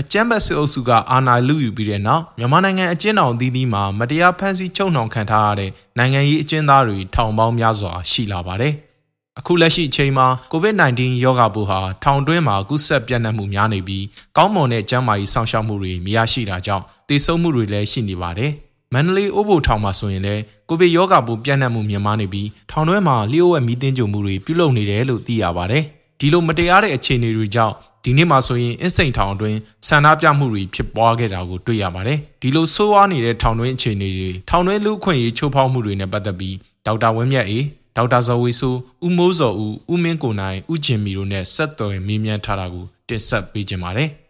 အကြမ်းဖက်စစ်အုပ်စုကအာဏာလုယူပြီးတဲ့နောက်မြန်မာနိုင်ငံအကျဉ်းထောင်အသီးသီးမှာမတရားဖမ်းဆီးချုပ်နှောင်ခံထားရတဲ့နိုင်ငံရေးအကျဉ်းသားတွေထောင်ပေါင်းများစွာရှိလာပါတယ်။အခုလက်ရှိအချိန်မှာ COVID-19 ရောဂါပိုးဟာထောင်တွင်းမှာကူးစက်ပြန့်နှံ့မှုများနေပြီးကောင်းမွန်တဲ့ကျန်းမာရေးစောင့်ရှောက်မှုတွေမရရှိတာကြောင့်တေဆုံးမှုတွေလည်းရှိနေပါတယ်။မန္တလေးအိုးဘိုထောင်မှာဆိုရင်လည်းကိုဗစ်ရောဂါပိုးပြန့်နှံ့မှုမြင့်မားနေပြီးထောင်တွင်းမှာလျှို့ဝှက်မီးတင်းကြုံမှုတွေပြုလုပ်နေတယ်လို့သိရပါတယ်။ ဒီလိုမတရားတဲ့အခြေအနေတွေကြောင့်ဒီနေ့မှာဆိုရင်အင်းစိန်ထောင်အတွင်းဆန္ဒပြမှုတွေဖြစ်ပွားခဲ့တာကိုတွေ့ရပါတယ်။ဒီလိုဆိုးဝါးနေတဲ့ထောင်တွင်းအခြေအနေတွေထောင်တွင်းလူခွင့်ရေးချိုးဖောက်မှုတွေနဲ့ပတ်သက်ပြီးဒေါက်တာဝင်းမြတ်အေးဒေါက်တာဇော်ဝေဆိုးဦးမိုးစော်ဦးဦးမင်းကိုနိုင်ဦးဂျင်မီတို့နဲ့ဆက်သွယ်မေးမြန်းထားတာကိုတင်ဆက်ပေးကြပါမယ်။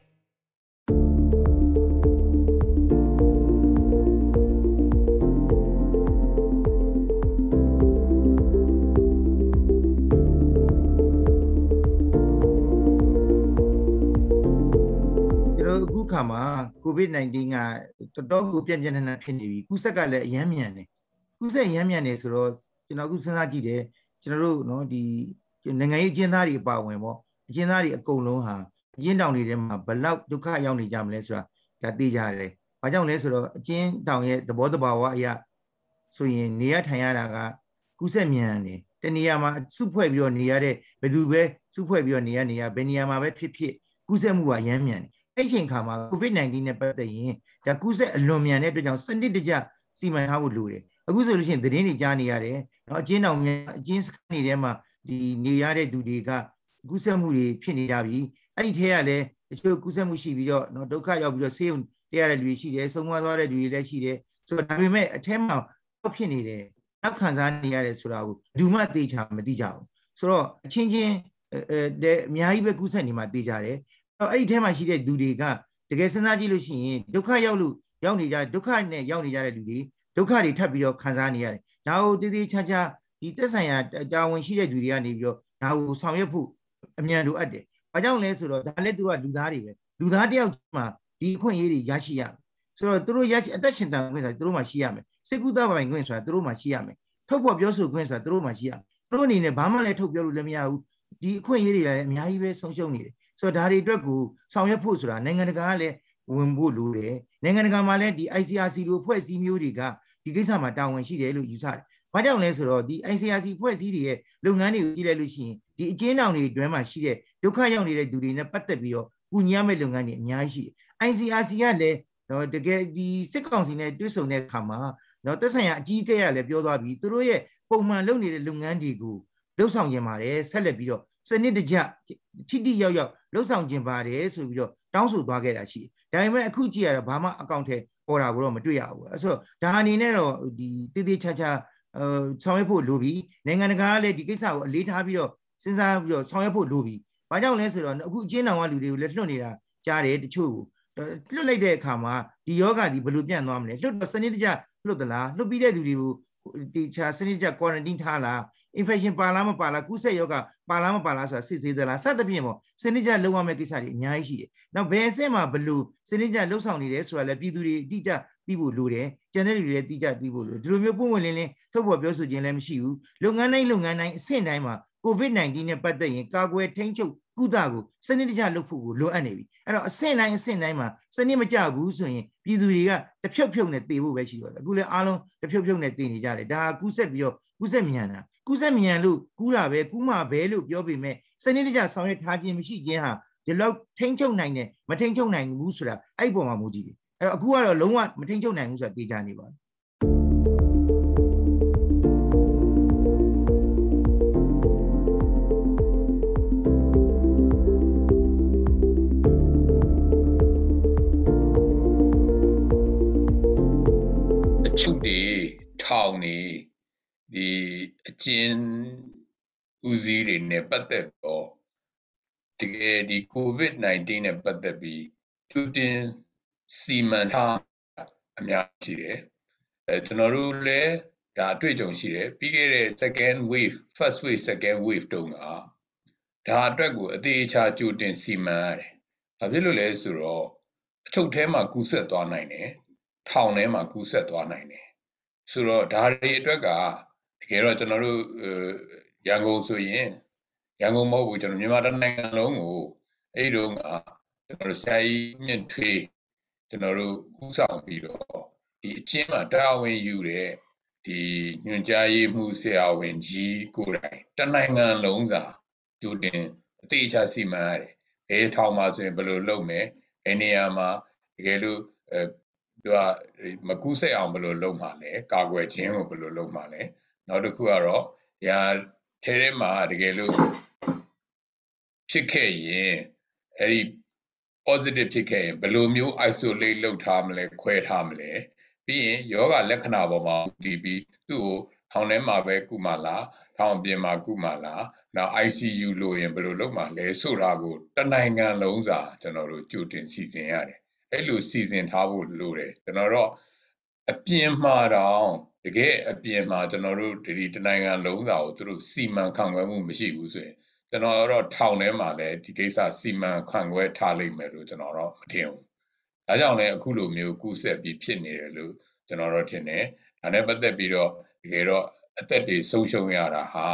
ခါမှာ COVID-19 ကတော်တော်ကိုပြင်းပြင်းထန်ထန်ဖြစ်နေပြီကုသက်ကလည်းအယမ်းမြန်တယ်ကုသက်အယမ်းမြန်နေဆိုတော့ကျွန်တော်အခုစဉ်းစားကြည့်တယ်ကျွန်တော်တို့နော်ဒီနိုင်ငံရေးအကျဉ်းသားတွေအပါဝင်ပေါ့အကျဉ်းသားတွေအကုန်လုံးဟာအကျဉ်းတောင်တွေထဲမှာဘလောက်ဒုက္ခရောက်နေကြမလဲဆိုတာဒါသိကြတယ်။ဘာကြောင့်လဲဆိုတော့အကျဉ်းတောင်ရဲ့သဘောတဘာဝအရာဆိုရင်နေရထိုင်ရတာကကုသက်မြန်တယ်တနေရာမှာစုဖွဲ့ပြီးတော့နေရတဲ့ဘယ်သူပဲစုဖွဲ့ပြီးတော့နေရနေရဘယ်နေရာမှာပဲဖြစ်ဖြစ်ကုသက်မှုကရမ်းမြန်တယ် အဲ့ချိန်ခါမှာ COVID-19 နဲ့ပတ်သက်ရင်ဒါကူးစက်အလွန်မြန်တဲ့အတွက်ကြောင့်စနစ်တကျစီမံထားဖို့လိုတယ်အခုဆိုလို့ရှိရင်သတင်းတွေကြားနေရတယ်เนาะအကျဉ်းတော်များအကျဉ်းစခန်းတွေထဲမှာဒီနေရတဲ့သူတွေကကူးစက်မှုတွေဖြစ်နေကြပြီအဲ့ဒီထဲကလည်းတချို့ကူးစက်မှုရှိပြီးတော့เนาะဒုက္ခရောက်ပြီးတော့ဆေးရုံတရားတဲ့လူတွေရှိတယ်ဆုံးမသွားတဲ့လူတွေလည်းရှိတယ်ဆိုတော့ဒါပေမဲ့အထက်မှာဖြစ်နေတယ်နောက်ခံစားနေရတယ်ဆိုတာကိုဘူးမှသိချာမသိကြဘူးဆိုတော့အချင်းချင်းအဲအများကြီးပဲကူးစက်နေမှသိကြတယ် တော့အဲ့ဒီထဲမှာရှိတဲ့လူတွေကတကယ်စဉ်းစားကြည့်လို့ရှိရင်ဒုက္ခရောက်လို့ရောက်နေကြဒုက္ခနဲ့ရောက်နေကြတဲ့လူတွေဒုက္ခတွေထပ်ပြီးတော့ခံစားနေရတယ်။ဒါကိုတည်တည်ချာချာဒီသက်ဆိုင်ရာတာဝန်ရှိတဲ့လူတွေကနေပြီးတော့ဒါကိုဆောင်ရွက်ဖို့အမြန်လိုအပ်တယ်။ဘာကြောင့်လဲဆိုတော့ဒါလည်းသူကလူသားတွေပဲ။လူသားတယောက်မှဒီအခွင့်အရေးတွေရရှိရမယ်။ဆိုတော့သူတို့ရရှိအသက်ရှင်တန်ခွင့်ဆိုတာသူတို့မှရှိရမယ်။စိတ်ကူးသားပိုင်ခွင့်ဆိုတာသူတို့မှရှိရမယ်။ထုတ်ဖော်ပြောဆိုခွင့်ဆိုတာသူတို့မှရှိရမယ်။သူတို့အနေနဲ့ဘာမှလည်းထုတ်ပြောလို့လည်းမရဘူး။ဒီအခွင့်အရေးတွေလည်းအများကြီးပဲဆုံးရှုံးနေတယ် ဆိုတော့ဒါတွေအတွက်ကိုဆောင်ရွက်ဖို့ဆိုတာနိုင်ငံတကာကလည်းဝင်ဖို့လိုတယ်နိုင်ငံတကာမှာလည်းဒီ ICRC လိုဖွဲ့စည်းမျိုးတွေကဒီကိစ္စမှာတာဝန်ရှိတယ်လို့ယူဆတယ်။ဘာကြောင့်လဲဆိုတော့ဒီ ICRC ဖွဲ့စည်းတွေရဲ့လုပ်ငန်းတွေကိုကြည့်လိုက်လို့ရှိရင်ဒီအကျဉ်းထောင်တွေအတွင်းမှာရှိတဲ့ဒုက္ခရောက်နေတဲ့သူတွေနဲ့ပတ်သက်ပြီးတော့ကုညီရမယ့်လုပ်ငန်းတွေအများကြီးရှိတယ်။ ICRC ကလည်းတော့တကယ်ဒီစစ်ကောင်စီနဲ့တွဲဆုံတဲ့အခါမှာတော့သက်ဆိုင်ရာအကြီးအကဲကလည်းပြောသွားပြီးသူတို့ရဲ့ပုံမှန်လုပ်နေတဲ့လုပ်ငန်းတွေကိုလှုပ်ဆောင်ခြင်းပါတယ်ဆက်လက်ပြီးတော့ စနစ်တကျထိတိရောက်ရောက်လှုပ်ဆောင်ခြင်းပါတယ်ဆိုပြီးတော့တောင်းဆိုသွားခဲ့တာရှိတယ်ဒါပေမဲ့အခုကြည့်ရတော့ဘာမှအကောင့်ထဲပေါ်တာကိုတော့မတွေ့ရဘူးအဲဆိုတော့ဒါအနေနဲ့တော့ဒီတည်တည်ချာချာအဲဆောင်ရွက်ဖို့လိုပြီနိုင်ငံတကာကလည်းဒီကိစ္စကိုအလေးထားပြီးတော့စဉ်းစားပြီးတော့ဆောင်ရွက်ဖို့လိုပြီဘာကြောင့်လဲဆိုတော့အခုအချင်းတောင်ကလူတွေကိုလည်းလွှတ်နေတာကြားတယ်တချို့ကိုလွှတ်လိုက်တဲ့အခါမှာဒီယောဂဒီဘယ်လိုပြန့်သွားမလဲလွှတ်တော့စနစ်တကျလွှတ်သလားလွှတ်ပြီးတဲ့လူတွေကိုဒီချာစနစ်တကျ quarantine ထားလား infection ပါလားမပါလားကူးစက်ရောဂါပါလားမပါလားဆိုတာစစ်ဆေးသလားစသဖြင့်ပေါ့စနစ်ကျလုံရမယ့်ကိစ္စတွေအများကြီးရှိတယ်။နောက်ဘယ်အဆင့်မှာဘလို့စနစ်ကျလှုပ်ဆောင်နေတယ်ဆိုတာလည်းပြည်သူတွေအတိအကျသိဖို့လိုတယ်။ကျန်တဲ့လူတွေလည်းအတိအကျသိဖို့လိုဒီလိုမျိုးပုံဝင်လင်းလင်းထုတ်ဖော်ပြောဆိုခြင်းလည်းမရှိဘူး။လုပ်ငန်းတိုင်းလုပ်ငန်းတိုင်းအဆင့်တိုင်းမှာ COVID-19 နဲ့ပတ်သက်ရင်ကာကွယ်ထိန်းချုပ်ကုသကိုစနစ်တကျလုပ်ဖို့ကိုလိုအပ်နေပြီအဲ့တော့အဆင့်တိုင်းအဆင့်တိုင်းမှာစနစ်မကျဘူးဆိုရင်ပြည်သူတွေကတဖြုတ်ဖြုတ်နဲ့တည်ဖို့ပဲရှိတော့တယ်အခုလည်းအားလုံးတဖြုတ်ဖြုတ်နဲ့တည်နေကြတယ်ဒါကူးဆက်ပြီးတော့ ကူးဆက်မြန်တာကူးဆက်မြန်လို့ကူးတာပဲကူးမှာပဲလို့ပြောပေမဲ့စနစ်တကျဆောင်ရွက်ထားခြင်းမရှိခြင်းဟာဒီလောက်ထိန်းချုပ်နိုင်တယ်မထိန်းချုပ်နိုင်ဘူးဆိုတာအဲ့ဒီပုံမှာမူကြည့်တယ်အဲ့တော့အခုကတော့လုံးဝမထိန်းချုပ်နိုင်ဘူးဆိုတာသိကြနေပါတ အကျဉ်းဦးစီးတွေနဲ့ပတ်သက်တော့တကယ်ဒီ COVID-19 နဲ့ပတ်သက်ပြီးသူတင်စီမံထားအများကြီးတယ်အဲကျွန်တော်တို့လည်းဒါအတွေ့အကြုံရှိတယ်ပြီးခဲ့တဲ့ second wave first wave second wave တုန်းကဒါအတွက်ကိုအသေးအချာကြိုတင်စီမံရတယ်။ဘာဖြစ်လို့လဲဆိုတော့အချုပ်ထဲမှာကူးဆက်သွားနိုင်တယ်။ထောင်ထဲမှာကူးဆက်သွားနိုင်တယ်ဆိုတော့ဒါတွေအတွက်က တကယ်တော့ကျွန်တော်တို့ရန်ကုန်ဆိုရင်ရန်ကုန်မဟုတ်ဘူးကျွန်တော်မြန်မာတိုင်းနိုင်ငံလုံးကိုအဲ့ဒီတော့ကကျွန်တော်တို့ဆရာကြီးမြင့်ထွေးကျွန်တော်တို့ဥဆောင်ပြီးတော့ဒီအချင်းမှာတာဝန်ယူတဲ့ဒီညွှန်ကြားရေးမှုဆရာဝန်ကြီးကိုယ်တိုင်တနိုင်ငံလုံးစာကြိုတင်အသေးချာစီမံရတယ်ဘယ်ထောင်မှာဆိုရင်ဘယ်လိုလုပ်မယ်ဘယ်နေရာမှာတကယ်လို့အဲသူကမကူးဆက်အောင်ဘယ်လိုလုပ်မှာလဲကာကွယ်ခြင်းကိုဘယ်လိုလုပ်မှာလဲ နောက်တစ်ခုကတော့ညာထဲထဲမှာတကယ်လို့ဖြစ်ခဲ့ရင်အဲ့ဒီ positive ဖြစ်ခဲ့ရင်ဘယ်လိုမျိုး isolate လုပ်ထားမလဲခွဲထားမလဲပြီးရင်ယောဂလက္ခဏာပေါ်မှာဒီပြီးသူ့ကိုထောင်ထဲမှာပဲကုမလားထောင်ပြင်မှာကုမလားနောက် ICU လို့ရင်ဘယ်လိုလုပ်မှာလဲဆိုတာကိုတနိုင်ငံလုံးစာကျွန်တော်တို့ကြိုတင်စီစဉ်ရတယ်အဲ့လိုစီစဉ်ထားဖို့လိုတယ်ကျွန်တော်တို့အပြင်မှာတော့ တကယ်အပြင်မှာကျွန်တော်တို့ဒီတနိုင်ငံလုံးစာကိုသူတို့စီမံခန့်ခွဲမှုမရှိဘူးဆိုရင်ကျွန်တော်တော့ထောင်ထဲမှာလည်းဒီကိစ္စစီမံခန့်ခွဲထားလိမ့်မယ်လို့ကျွန်တော်တော့မထင်ဘူး။ဒါကြောင့်လည်းအခုလိုမျိုးကူးဆက်ပြီးဖြစ်နေတယ်လို့ကျွန်တော်တော့ထင်တယ်။ဒါနဲ့ပတ်သက်ပြီးတော့တကယ်တော့အသက်တွေဆုံးရှုံးရတာဟာ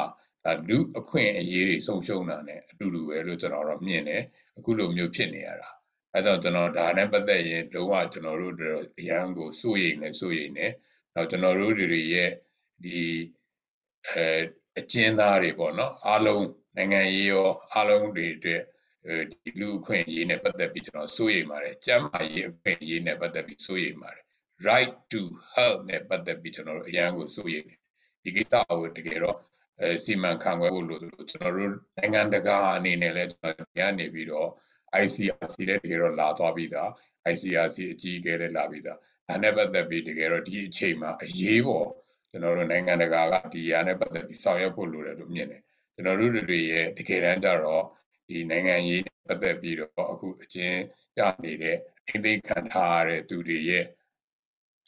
ဒါလူအခွင့်အရေးတွေဆုံးရှုံးတာ ਨੇ အတူတူပဲလို့ကျွန်တော်တော့မြင်တယ်။အခုလိုမျိုးဖြစ်နေရတာ။အဲတော့ကျွန်တော်ဒါနဲ့ပတ်သက်ရင်လုံးဝကျွန်တော်တို့အရန်ကိုစိုးရိမ်နေစိုးရိမ်နေ။ နောက်ကျွန်တော်တို့တွေရဲ့ဒီအဲအကျဉ်းသားတွေပေါ့နော်အားလုံးနိုင်ငံရေးရောအားလုံးတွေအတွက်ဒီလူအခွင့်အရေးနဲ့ပတ်သက်ပြီးကျွန်တော်စိုးရိမ်ပါတယ်ကျန်းမာရေးအခွင့်အရေးနဲ့ပတ်သက်ပြီးစိုးရိမ်ပါတယ် right to health နဲ့ပတ်သက်ပြီးကျွန်တော်တို့အရန်ကိုစိုးရိမ်တယ်ဒီကိစ္စကိုတကယ်တော့အဲစီမံခန့်ခွဲဖို့လို့ကျွန်တော်တို့နိုင်ငံတကာအနေနဲ့လည်းကျွန်တော်ညနေပြီးတော့ ICRC လည်းတကယ်တော့လာသွားပြီးသား ICRC အကြီးအကဲလည်းလာပြီးသား ဒါနဲ့ပတ်သက်ပြီးတကယ်တော့ဒီအချိန်မှာအရေးပေါ်ကျွန်တော်တို့နိုင်ငံတကာကဒီအရာနဲ့ပတ်သက်ပြီးဆောင်ရွက်ဖို့လိုတယ်လို့မြင်တယ်ကျွန်တော်တို့တွေရဲ့တကယ်တမ်းကျတော့ဒီနိုင်ငံရေးပတ်သက်ပြီးတော့အခုအချင်းရနေတဲ့အိမ်သိခံထားရတဲ့သူတွေရဲ့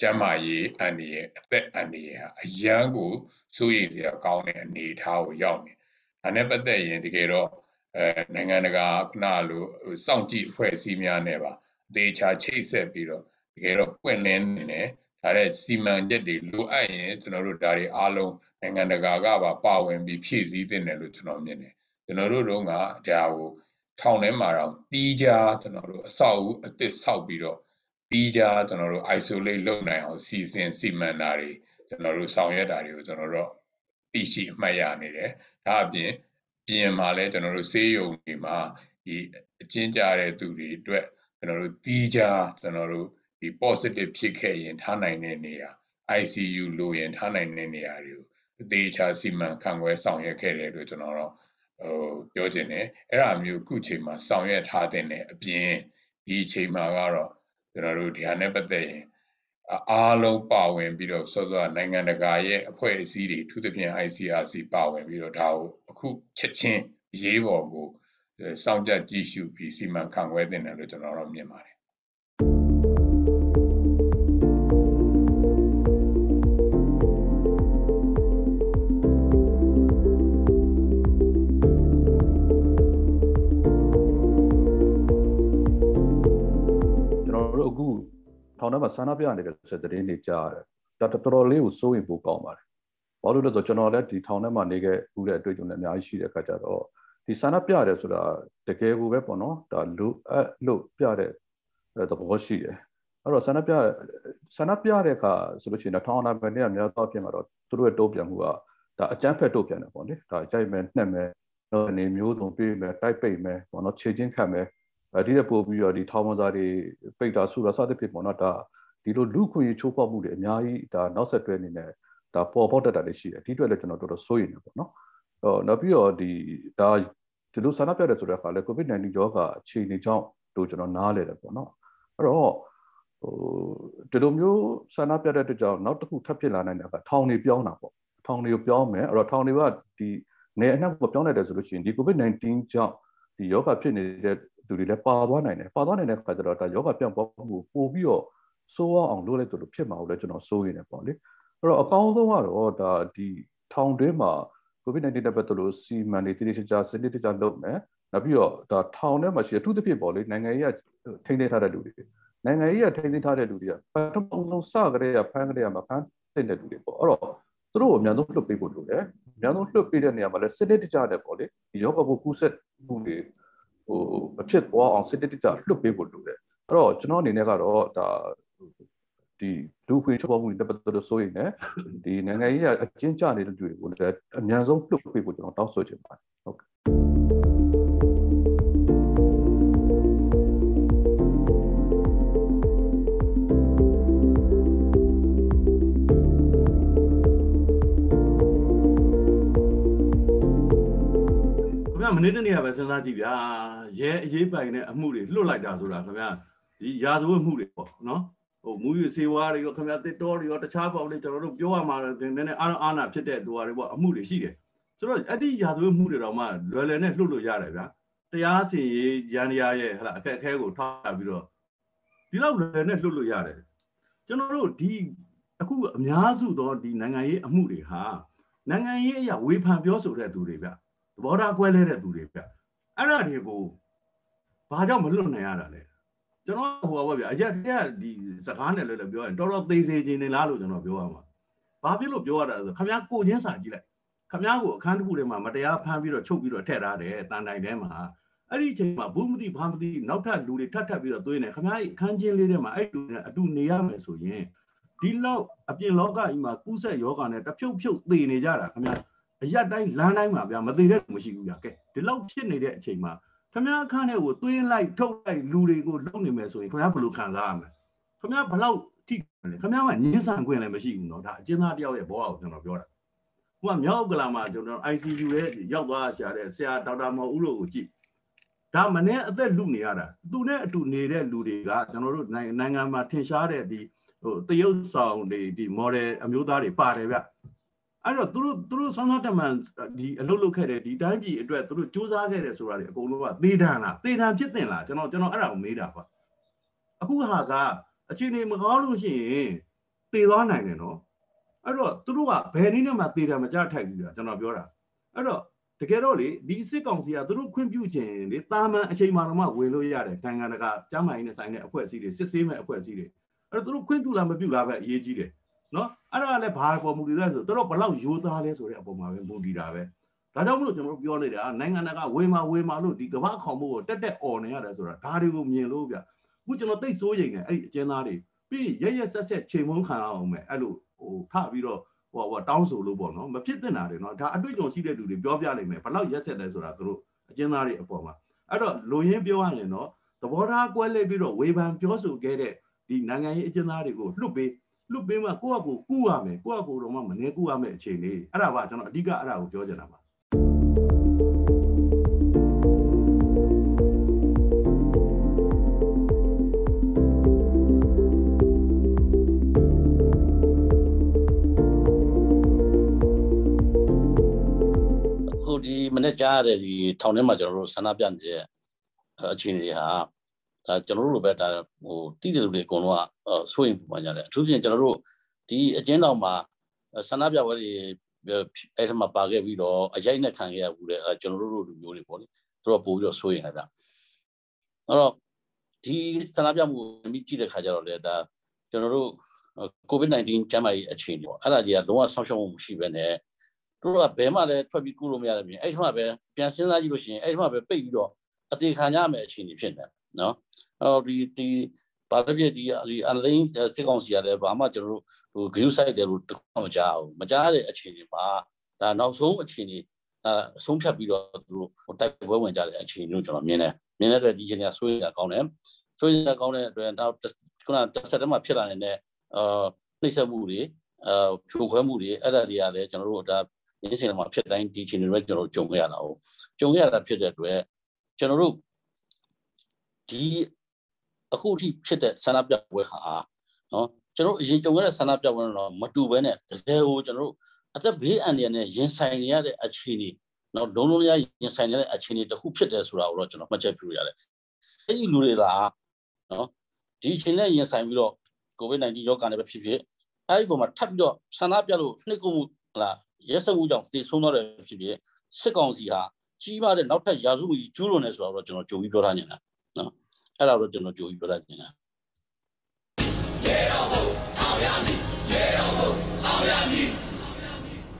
ကျန်းမာရေးအန္တရာယ်အသက်အန္တရာယ်ဟာအရန်ကိုစိုးရိမ်စရာကောင်းတဲ့အနေအထားကိုရောက်နေ။ဒါနဲ့ပတ်သက်ရင်တကယ်တော့အဲနိုင်ငံတကာခုနလိုစောင့်ကြည့်အဖွဲ့အစည်းများနဲ့ပါအသေးချာချိတ်ဆက်ပြီးတော့ တကယ်တော့ပွင့်လင်းနေတယ်ဒါတဲ့စီမံချက်တွေလိုအပ်ရင်ကျွန်တော်တို့ဒါတွေအားလုံးနိုင်ငံတကာကပါပါဝင်ပြီးဖြည့်ဆည်းသင့်တယ်လို့ကျွန်တော်မြင်တယ်ကျွန်တော်တို့တို့ကဒါကိုထောင်ထဲမှာတော့တီးကြကျွန်တော်တို့အဆောက်အဦအသစ်ဆောက်ပြီးတော့တီးကြကျွန်တော်တို့ isolate လုပ်နိုင်အောင်စီစဉ်စီမံတာတွေကျွန်တော်တို့ဆောင်ရွက်တာတွေကိုကျွန်တော်တို့သိရှိအမှတ်ရနေတယ်ဒါအပြင်ပြင်မှာလဲကျွန်တော်တို့ဆေးရုံတွေမှာဒီအကျဉ်းကြတဲ့သူတွေအတွက်ကျွန်တော်တို့တီးကြကျွန်တော်တို့ ဒီ positive ဖြစ်ခဲ့ရင်ထားနိုင်တဲ့နေရာ ICU လိုရင်ထားနိုင်တဲ့နေရာတွေကိုအသေးချာစီမံခန့်ခွဲဆောင်ရွက်ခဲ့တယ်လို့ကျွန်တော်တော့ဟိုပြောချင်တယ်အဲ့ဒါမျိုးခုချိန်မှာဆောင်ရွက်ထားတဲ့အပြင်ဒီချိန်မှာကတော့ကျွန်တော်တို့ဒီဟာနဲ့ပတ်သက်ရင်အားလုံးပါဝင်ပြီးတော့စောစောနိုင်ငံတကာရဲ့အဖွဲ့အစည်းတွေထူးသဖြင့် ICRC ပါဝင်ပြီးတော့ဒါကိုအခုချက်ချင်းရေးပေါ်ကိုစောင့်ကြကြည့်ရှုပြီးစီမံခန့်ခွဲတင်တယ်လို့ကျွန်တော်တို့မြင်ပါတယ် င်ထဲမှာဆန္ဒပြနေတယ်ဆိုတဲ့သတင်းတွေကြားရတယ်ဒါတော်တော်လေးကိုစိုးရင်ပိုကောင်းပါတယ်ဘာလို့လဲဆိုတော့ကျွန်တော်လည်းဒီထောင်ထဲမှာနေခဲ့ဦးတဲ့အတွေ့အကြုံတွေအများကြီးရှိတဲ့အခါကျတော့ဒီဆန္ဒပြတယ်ဆိုတာတကယ်ကိုပဲပေါ့နော်ဒါလူအပ်လို့ပြတဲ့သဘောရှိတယ်အဲ့တော့ဆန္ဒပြဆန္ဒပြတဲ့အခါဆိုလို့ရှိရင်ထောင်နာပဲနေရာများတော့ပြင်မှာတော့သူတို့ရဲ့တိုးပြန်မှုကဒါအကြမ်းဖက်တိုးပြန်တယ်ပေါ့လေဒါကြိုက်မယ်နှက်မယ်တော့နေမျိုးစုံပြေးမယ်တိုက်ပိတ်မယ်ပေါ့နော်ခြေချင်းခတ်မယ် အဲဒီတဲ့ပို့ပြီးတော့ဒီထောင်မသားတွေပိတ်တာဆူတာစသဖြင့်ပေါ့နော်ဒါဒီလိုလူခွင့်ချိုးဖောက်မှုတွေအများကြီးဒါနောက်ဆက်တွဲအနေနဲ့ဒါပေါ်ပေါက်တတ်တာတွေရှိတယ်ဒီအတွက်လည်းကျွန်တော်တော်တော်စိုးရိမ်နေပေါ့နော်အော်နောက်ပြီးတော့ဒီဒါဒီလိုဆန္ဒပြတယ်ဆိုတဲ့အခါလဲ COVID-19 ရောဂါအခြေအနေကြောင့်တို့ကျွန်တော်နားလဲတယ်ပေါ့နော်အဲ့တော့ဟိုဒီလိုမျိုးဆန္ဒပြတဲ့အတွက်ကြောင့်နောက်တစ်ခုထပ်ဖြစ်လာနိုင်တဲ့အခါထောင်တွေပြောင်းတာပေါ့ထောင်တွေကိုပြောင်းမယ်အဲ့တော့ထောင်တွေကဒီနေအနှံ့ကိုပြောင်းလိုက်တယ်ဆိုလို့ရှိရင်ဒီ COVID-19 ကြောင့်ဒီယောဂဖြစ်နေတဲ့ သူတွေလည်းပါသွားနိုင်တယ်ပါသွားနိုင်တဲ့အခါကျတော့ဒါယောဂပြန့်ပွားမှုပို့ပြီးတော့စိုးအောင်လုပ်လိုက်တယ်လို့ဖြစ်မှာလို့လည်းကျွန်တော်စိုးရိမ်နေပေါ့လေအဲ့တော့အကောင်းဆုံးကတော့ဒါဒီထောင်တွင်းမှာ COVID-19 နဲ့ပတ်သက်လို့စီမံနေတိတိကျကျစနစ်တကျလုပ်မယ်နောက်ပြီးတော့ဒါထောင်ထဲမှာရှိအထူးသဖြင့်ပေါ့လေနိုင်ငံရေးကထိန်းသိမ်းထားတဲ့လူတွေနိုင်ငံရေးကထိန်းသိမ်းထားတဲ့လူတွေကပထမဆုံးစကြတဲ့ဖမ်းကြတဲ့မှာဖမ်းတဲ့လူတွေပေါ့အဲ့တော့သူတို့ကိုအများဆုံးလွှတ်ပေးဖို့လိုတယ်အများဆုံးလွှတ်ပေးတဲ့နေရာမှာလည်းစနစ်တကျတဲ့ပေါ့လေဒီရောဂါပိုးကူးစက်မှုတွေ ဟိုအဖြစ်သွားအောင်စစ်တစ်ကြလွတ်ပေးဖို့လိုတယ်အဲ့တော့ကျွန်တော်အနေနဲ့ကတော့ဒါဒီဒုခွေချပေါ်မှုတွေပတ်သက်လို့ဆိုရင်လည်းဒီနိုင်ငံရေးအကျဉ်းချနေတဲ့လူတွေကိုလည်းအများဆုံးလွတ်ပေးဖို့ကျွန်တော်တောင်းဆိုချင်ပါတယ်ဟုတ်ကဲ့မနေ့တနေ့ကပဲစဉ်းစားကြည့်ဗျာ ရဲအရေးပိုင်တဲ့အမှုတွေလွတ်လိုက်တာဆိုတာခင်ဗျာဒီရာဇဝတ်မှုတွေပေါ့နော်ဟိုမူရစေဝါတွေရောခင်ဗျာတစ်တော်တွေရောတခြားပေါ့လေကျွန်တော်တို့ပြောရမှာနည်းနည်းအာအာနာဖြစ်တဲ့လူတွေပေါ့အမှုတွေရှိတယ်ဆိုတော့အဲ့ဒီရာဇဝတ်မှုတွေတော့မှလွယ်လွယ်နဲ့လှုပ်လို့ရတယ်ဗျာတရားစီရင်ရန်ရာရဲ့ဟလာအခက်အခဲကိုထားပြီးတော့ဒီလောက်လွယ်နဲ့လှုပ်လို့ရတယ်ကျွန်တော်တို့ဒီအခုအများစုသောဒီနိုင်ငံရေးအမှုတွေဟာနိုင်ငံရေးအရာဝေဖန်ပြောဆိုတဲ့သူတွေဗျသဘောထားကွဲလဲတဲ့သူတွေဗျအဲ့ဒါတွေကို ဘာကြောင့်မလွတ်နိုင်ရတာလဲကျွန်တော်ဟိုပါဗျအရက်တည်းကဒီစကားနဲ့လည်းလည်းပြောရင်တော်တော်သေးသေးချင်းနေလားလို့ကျွန်တော်ပြောရမှာဘာဖြစ်လို့ပြောရတာလဲဆိုခမ ्या ကိုချင်းစာကြည့်လိုက်ခမ ्या ကိုအခန်းတစ်ခုထဲမှာမတရားဖမ်းပြီးတော့ချုပ်ပြီးတော့ထည့်ထားတယ်တန်တိုင်ထဲမှာအဲ့ဒီအချိန်မှာဘူးမသိဘာမသိနောက်ထပ်လူတွေထပ်ထပ်ပြီးတော့သွင်းတယ်ခမ ्या အခန်းချင်းလေးထဲမှာအဲ့လူတွေအတူနေရမယ်ဆိုရင်ဒီလောက်အပြင်လောကကြီးမှာကူးဆက်ယောဂနဲ့တဖြုတ်ဖြုတ်သေနေကြတာခမ ्या အရက်တိုင်းလမ်းတိုင်းမှာဗျာမသေးတဲ့လူမရှိဘူးဗျာကဲဒီလောက်ဖြစ်နေတဲ့အချိန်မှာ ခမည်းခန်းထဲကိုသွင်းလိုက်ထုတ်လိုက်လူတွေကိုလုံနေမယ်ဆိုရင်ခမည်းဘယ်လိုခံစားရမလဲခမည်းဘလောက်ထိလဲခမည်းကညင်းဆန်ခွင့်လည်းမရှိဘူးเนาะဒါအကျဉ်းသားတယောက်ရဲ့ဘောအောင်ကျွန်တော်ပြောတာဟိုကမြောက်ကလာမှာကျွန်တော် ICU ရဲ့ရောက်သွားရှာတဲ့ဆရာဒေါက်တာမော်ဦးလို့ကိုကြည့်ဒါမနေ့အသက်လူနေရတာသူနဲ့အတူနေတဲ့လူတွေကကျွန်တော်တို့နိုင်ငံမှာထင်ရှားတဲ့ဒီဟိုတရုတ်ဆောင်တွေဒီ model အမျိုးသားတွေပါတယ်ဗျ အဲ့တော့သူတို့သူတို့ဆောင်းဆောင်းတမန်ဒီအလုပ်လုပ်ခဲ့တဲ့ဒီတိုင်းပြည်အတွက်သူတို့စူးစမ်းခဲ့တယ်ဆိုတာတွေအကုန်လုံးကသေတံလားသေတံဖြစ်တင်လားကျွန်တော်ကျွန်တော်အဲ့ဒါကိုမေးတာပါအခုဟာကအခြေအနေမကောင်းလို့ရှိရင်သေသွားနိုင်တယ်နော်အဲ့တော့သူတို့ကဘယ်နည်းနဲ့မှသေတံမကြထိုက်ဘူးကြာကျွန်တော်ပြောတာအဲ့တော့တကယ်တော့လေဒီစစ်ကောင်စီကသူတို့ခွင့်ပြုခြင်းလေတာမန်အချိန်မှတော့မှဝင်လို့ရတယ်နိုင်ငံတကာကျမ်းမာရေးနဲ့ဆိုင်တဲ့အဖွဲ့အစည်းတွေစစ်ဆေးမဲ့အဖွဲ့အစည်းတွေအဲ့တော့သူတို့ခွင့်ပြုလားမပြုလားပဲအရေးကြီးတယ်နော် အဲ့ဒါလည်းဘာပေါ်မူတည်လဲဆိုတော့ဘလောက်ရိုးသားလဲဆိုတဲ့အပေါ်မှာပဲမူတည်တာပဲဒါကြောင့်မလို့ကျွန်တော်တို့ပြောနေတာနိုင်ငံတကာဝေမာဝေမာလို့ဒီကမ္ဘာခေါင်မှုကိုတက်တက်អော်နေရတယ်ဆိုတာဒါတွေကိုမြင်လို့ဗျအခုကျွန်တော်သိစိုးရိမ်နေအဲ့ဒီအကျဉ်းသားတွေပြီးရရဆက်ဆက်ချိန်မုန်းခံအောင်မယ်အဲ့လိုဟိုထပြီးတော့ဟိုဟိုတောင်းဆိုလို့ပေါ့နော်မဖြစ်သင့်တာတွေနော်ဒါအတွေ့အကြုံရှိတဲ့လူတွေပြောပြနိုင်မယ်ဘလောက်ရက်ဆက်လဲဆိုတာသူတို့အကျဉ်းသားတွေအပေါ်မှာအဲ့တော့လူရင်းပြောရရင်တော့သဘောထားကွဲလဲပြီးတော့ဝေဖန်ပြောဆိုခဲ့တဲ့ဒီနိုင်ငံရေးအကျဉ်းသားတွေကိုလွတ်ပေး လွတ်ပေးမှကိုယ့်အကူကူရမယ်ကိုယ့်အကူတော့မှမနေကူရမယ်အခြေအနေအဲ့ဒါပါကျွန်တော်အဓိကအဲ့ဒါကိုပြောချင်တာပါဒီမနေ့ကြားရတဲ့ဒီထောင်ထဲမှာကျွန်တော်တို့ဆန္ဒပြနေတဲ့အခြေအနေဟာ ဒါကျွန်တော်တို့လိုပဲဒါဟိုတိတဲ့လူတွေအကုန်လုံးကစိုးရင်ပူပန်ကြတယ်အထူးဖြင့်ကျွန်တော်တို့ဒီအကျဉ်းတော်မှာဆန္ဒပြပွဲတွေအဲ့ထမှာပါခဲ့ပြီးတော့အရိုက်နဲ့ခံခဲ့ရဘူးတဲ့အဲကျွန်တော်တို့လူမျိုးတွေပေါ့လေသူတို့ပို့ပြီးတော့စိုးရင်လည်းဗျအဲ့တော့ဒီဆန္ဒပြမှုမြည်ကြည့်တဲ့ခါကျတော့လေဒါကျွန်တော်တို့ COVID-19 ကျန်းမာရေးအခြေအနေပေါ့အဲ့ဒါကြီးကလုံးဝဆောက်ရှောက်မှုမရှိဘဲနဲ့တို့ကဘယ်မှလည်းထွက်ပြီးကူလို့မရတဲ့ပြင်အဲ့ထမှာပဲပြန်စဉ်းစားကြည့်လို့ရှိရင်အဲ့ထမှာပဲပိတ်ပြီးတော့အသေးခံရမယ်အခြေအနေဖြစ်နေတယ် နော်အော်ဒီဒီဘာဖြစ်ဖြစ်ဒီဒီအလိန်စစ်ကောင်စီရတယ်ဘာမှကျွန်တော်တို့ဟို view site တယ်လို့တခါမကြားဘူးမကြားတဲ့အခြေအနေမှာဒါနောက်ဆုံးအခြေအနေအဲအဆုံးဖြတ်ပြီးတော့သူတို့ဟိုတိုက်ပွဲဝင်ကြတဲ့အခြေအနေကိုကျွန်တော်မြင်တယ်မြင်တဲ့အတွက်ဒီအခြေအနေကဆွေးရကောင်းတယ်ဆွေးရကောင်းတဲ့အတွက်နောက်ခုနတစ်ဆက်တည်းမှာဖြစ်လာနေတဲ့အာနှိမ့်ဆက်မှုတွေအာဖြိုခွဲမှုတွေအဲ့ဒါတွေကလည်းကျွန်တော်တို့ဒါရင်းစင်မှာဖြစ်တိုင်းဒီအခြေအနေတွေကျွန်တော်တို့ကြုံရတာဟုတ်ကြုံရတာဖြစ်တဲ့အတွက်ကျွန်တော်တို့ ဒီအခုထိဖြစ်တဲ့ဆန္ဒပြပွဲဟာနော်ကျွန်တော်အရင်ကြုံခဲ့တဲ့ဆန္ဒပြပွဲတော့မတူဘဲနဲ့တကယ်ကိုကျွန်တော်တို့အသက်ဘေးအန္တရာယ်နဲ့ရင်ဆိုင်နေရတဲ့အခြေအနေနော်လုံးလုံးရရင်ဆိုင်နေရတဲ့အခြေအနေတစ်ခုဖြစ်တယ်ဆိုတာကိုတော့ကျွန်တော်မှတ်ချက်ပြုရတယ်အဲ့ဒီလူတွေသာနော်ဒီအချိန်နဲ့ရင်ဆိုင်ပြီးတော့ COVID-19 ရောဂါနဲ့ပဲဖြစ်ဖြစ်အဲ့ဒီပုံမှာထပ်ပြီးတော့ဆန္ဒပြလို့နှိပ်ကွပ်မှုဟလာရဲစမှုကြောင့်သေဆုံးတော့တယ်ဖြစ်ဖြစ်စစ်ကောင်စီဟာကြီးမားတဲ့နောက်ထပ်ရာစုမှုကြီးကျူးလွန်နေဆိုတော့ကျွန်တော်ကြိုပြီးပြောထားနေတာနော် အဲ့ဒါတော့ကျွန်တော်ကြိုပြီးပြောလိုက်နေတာ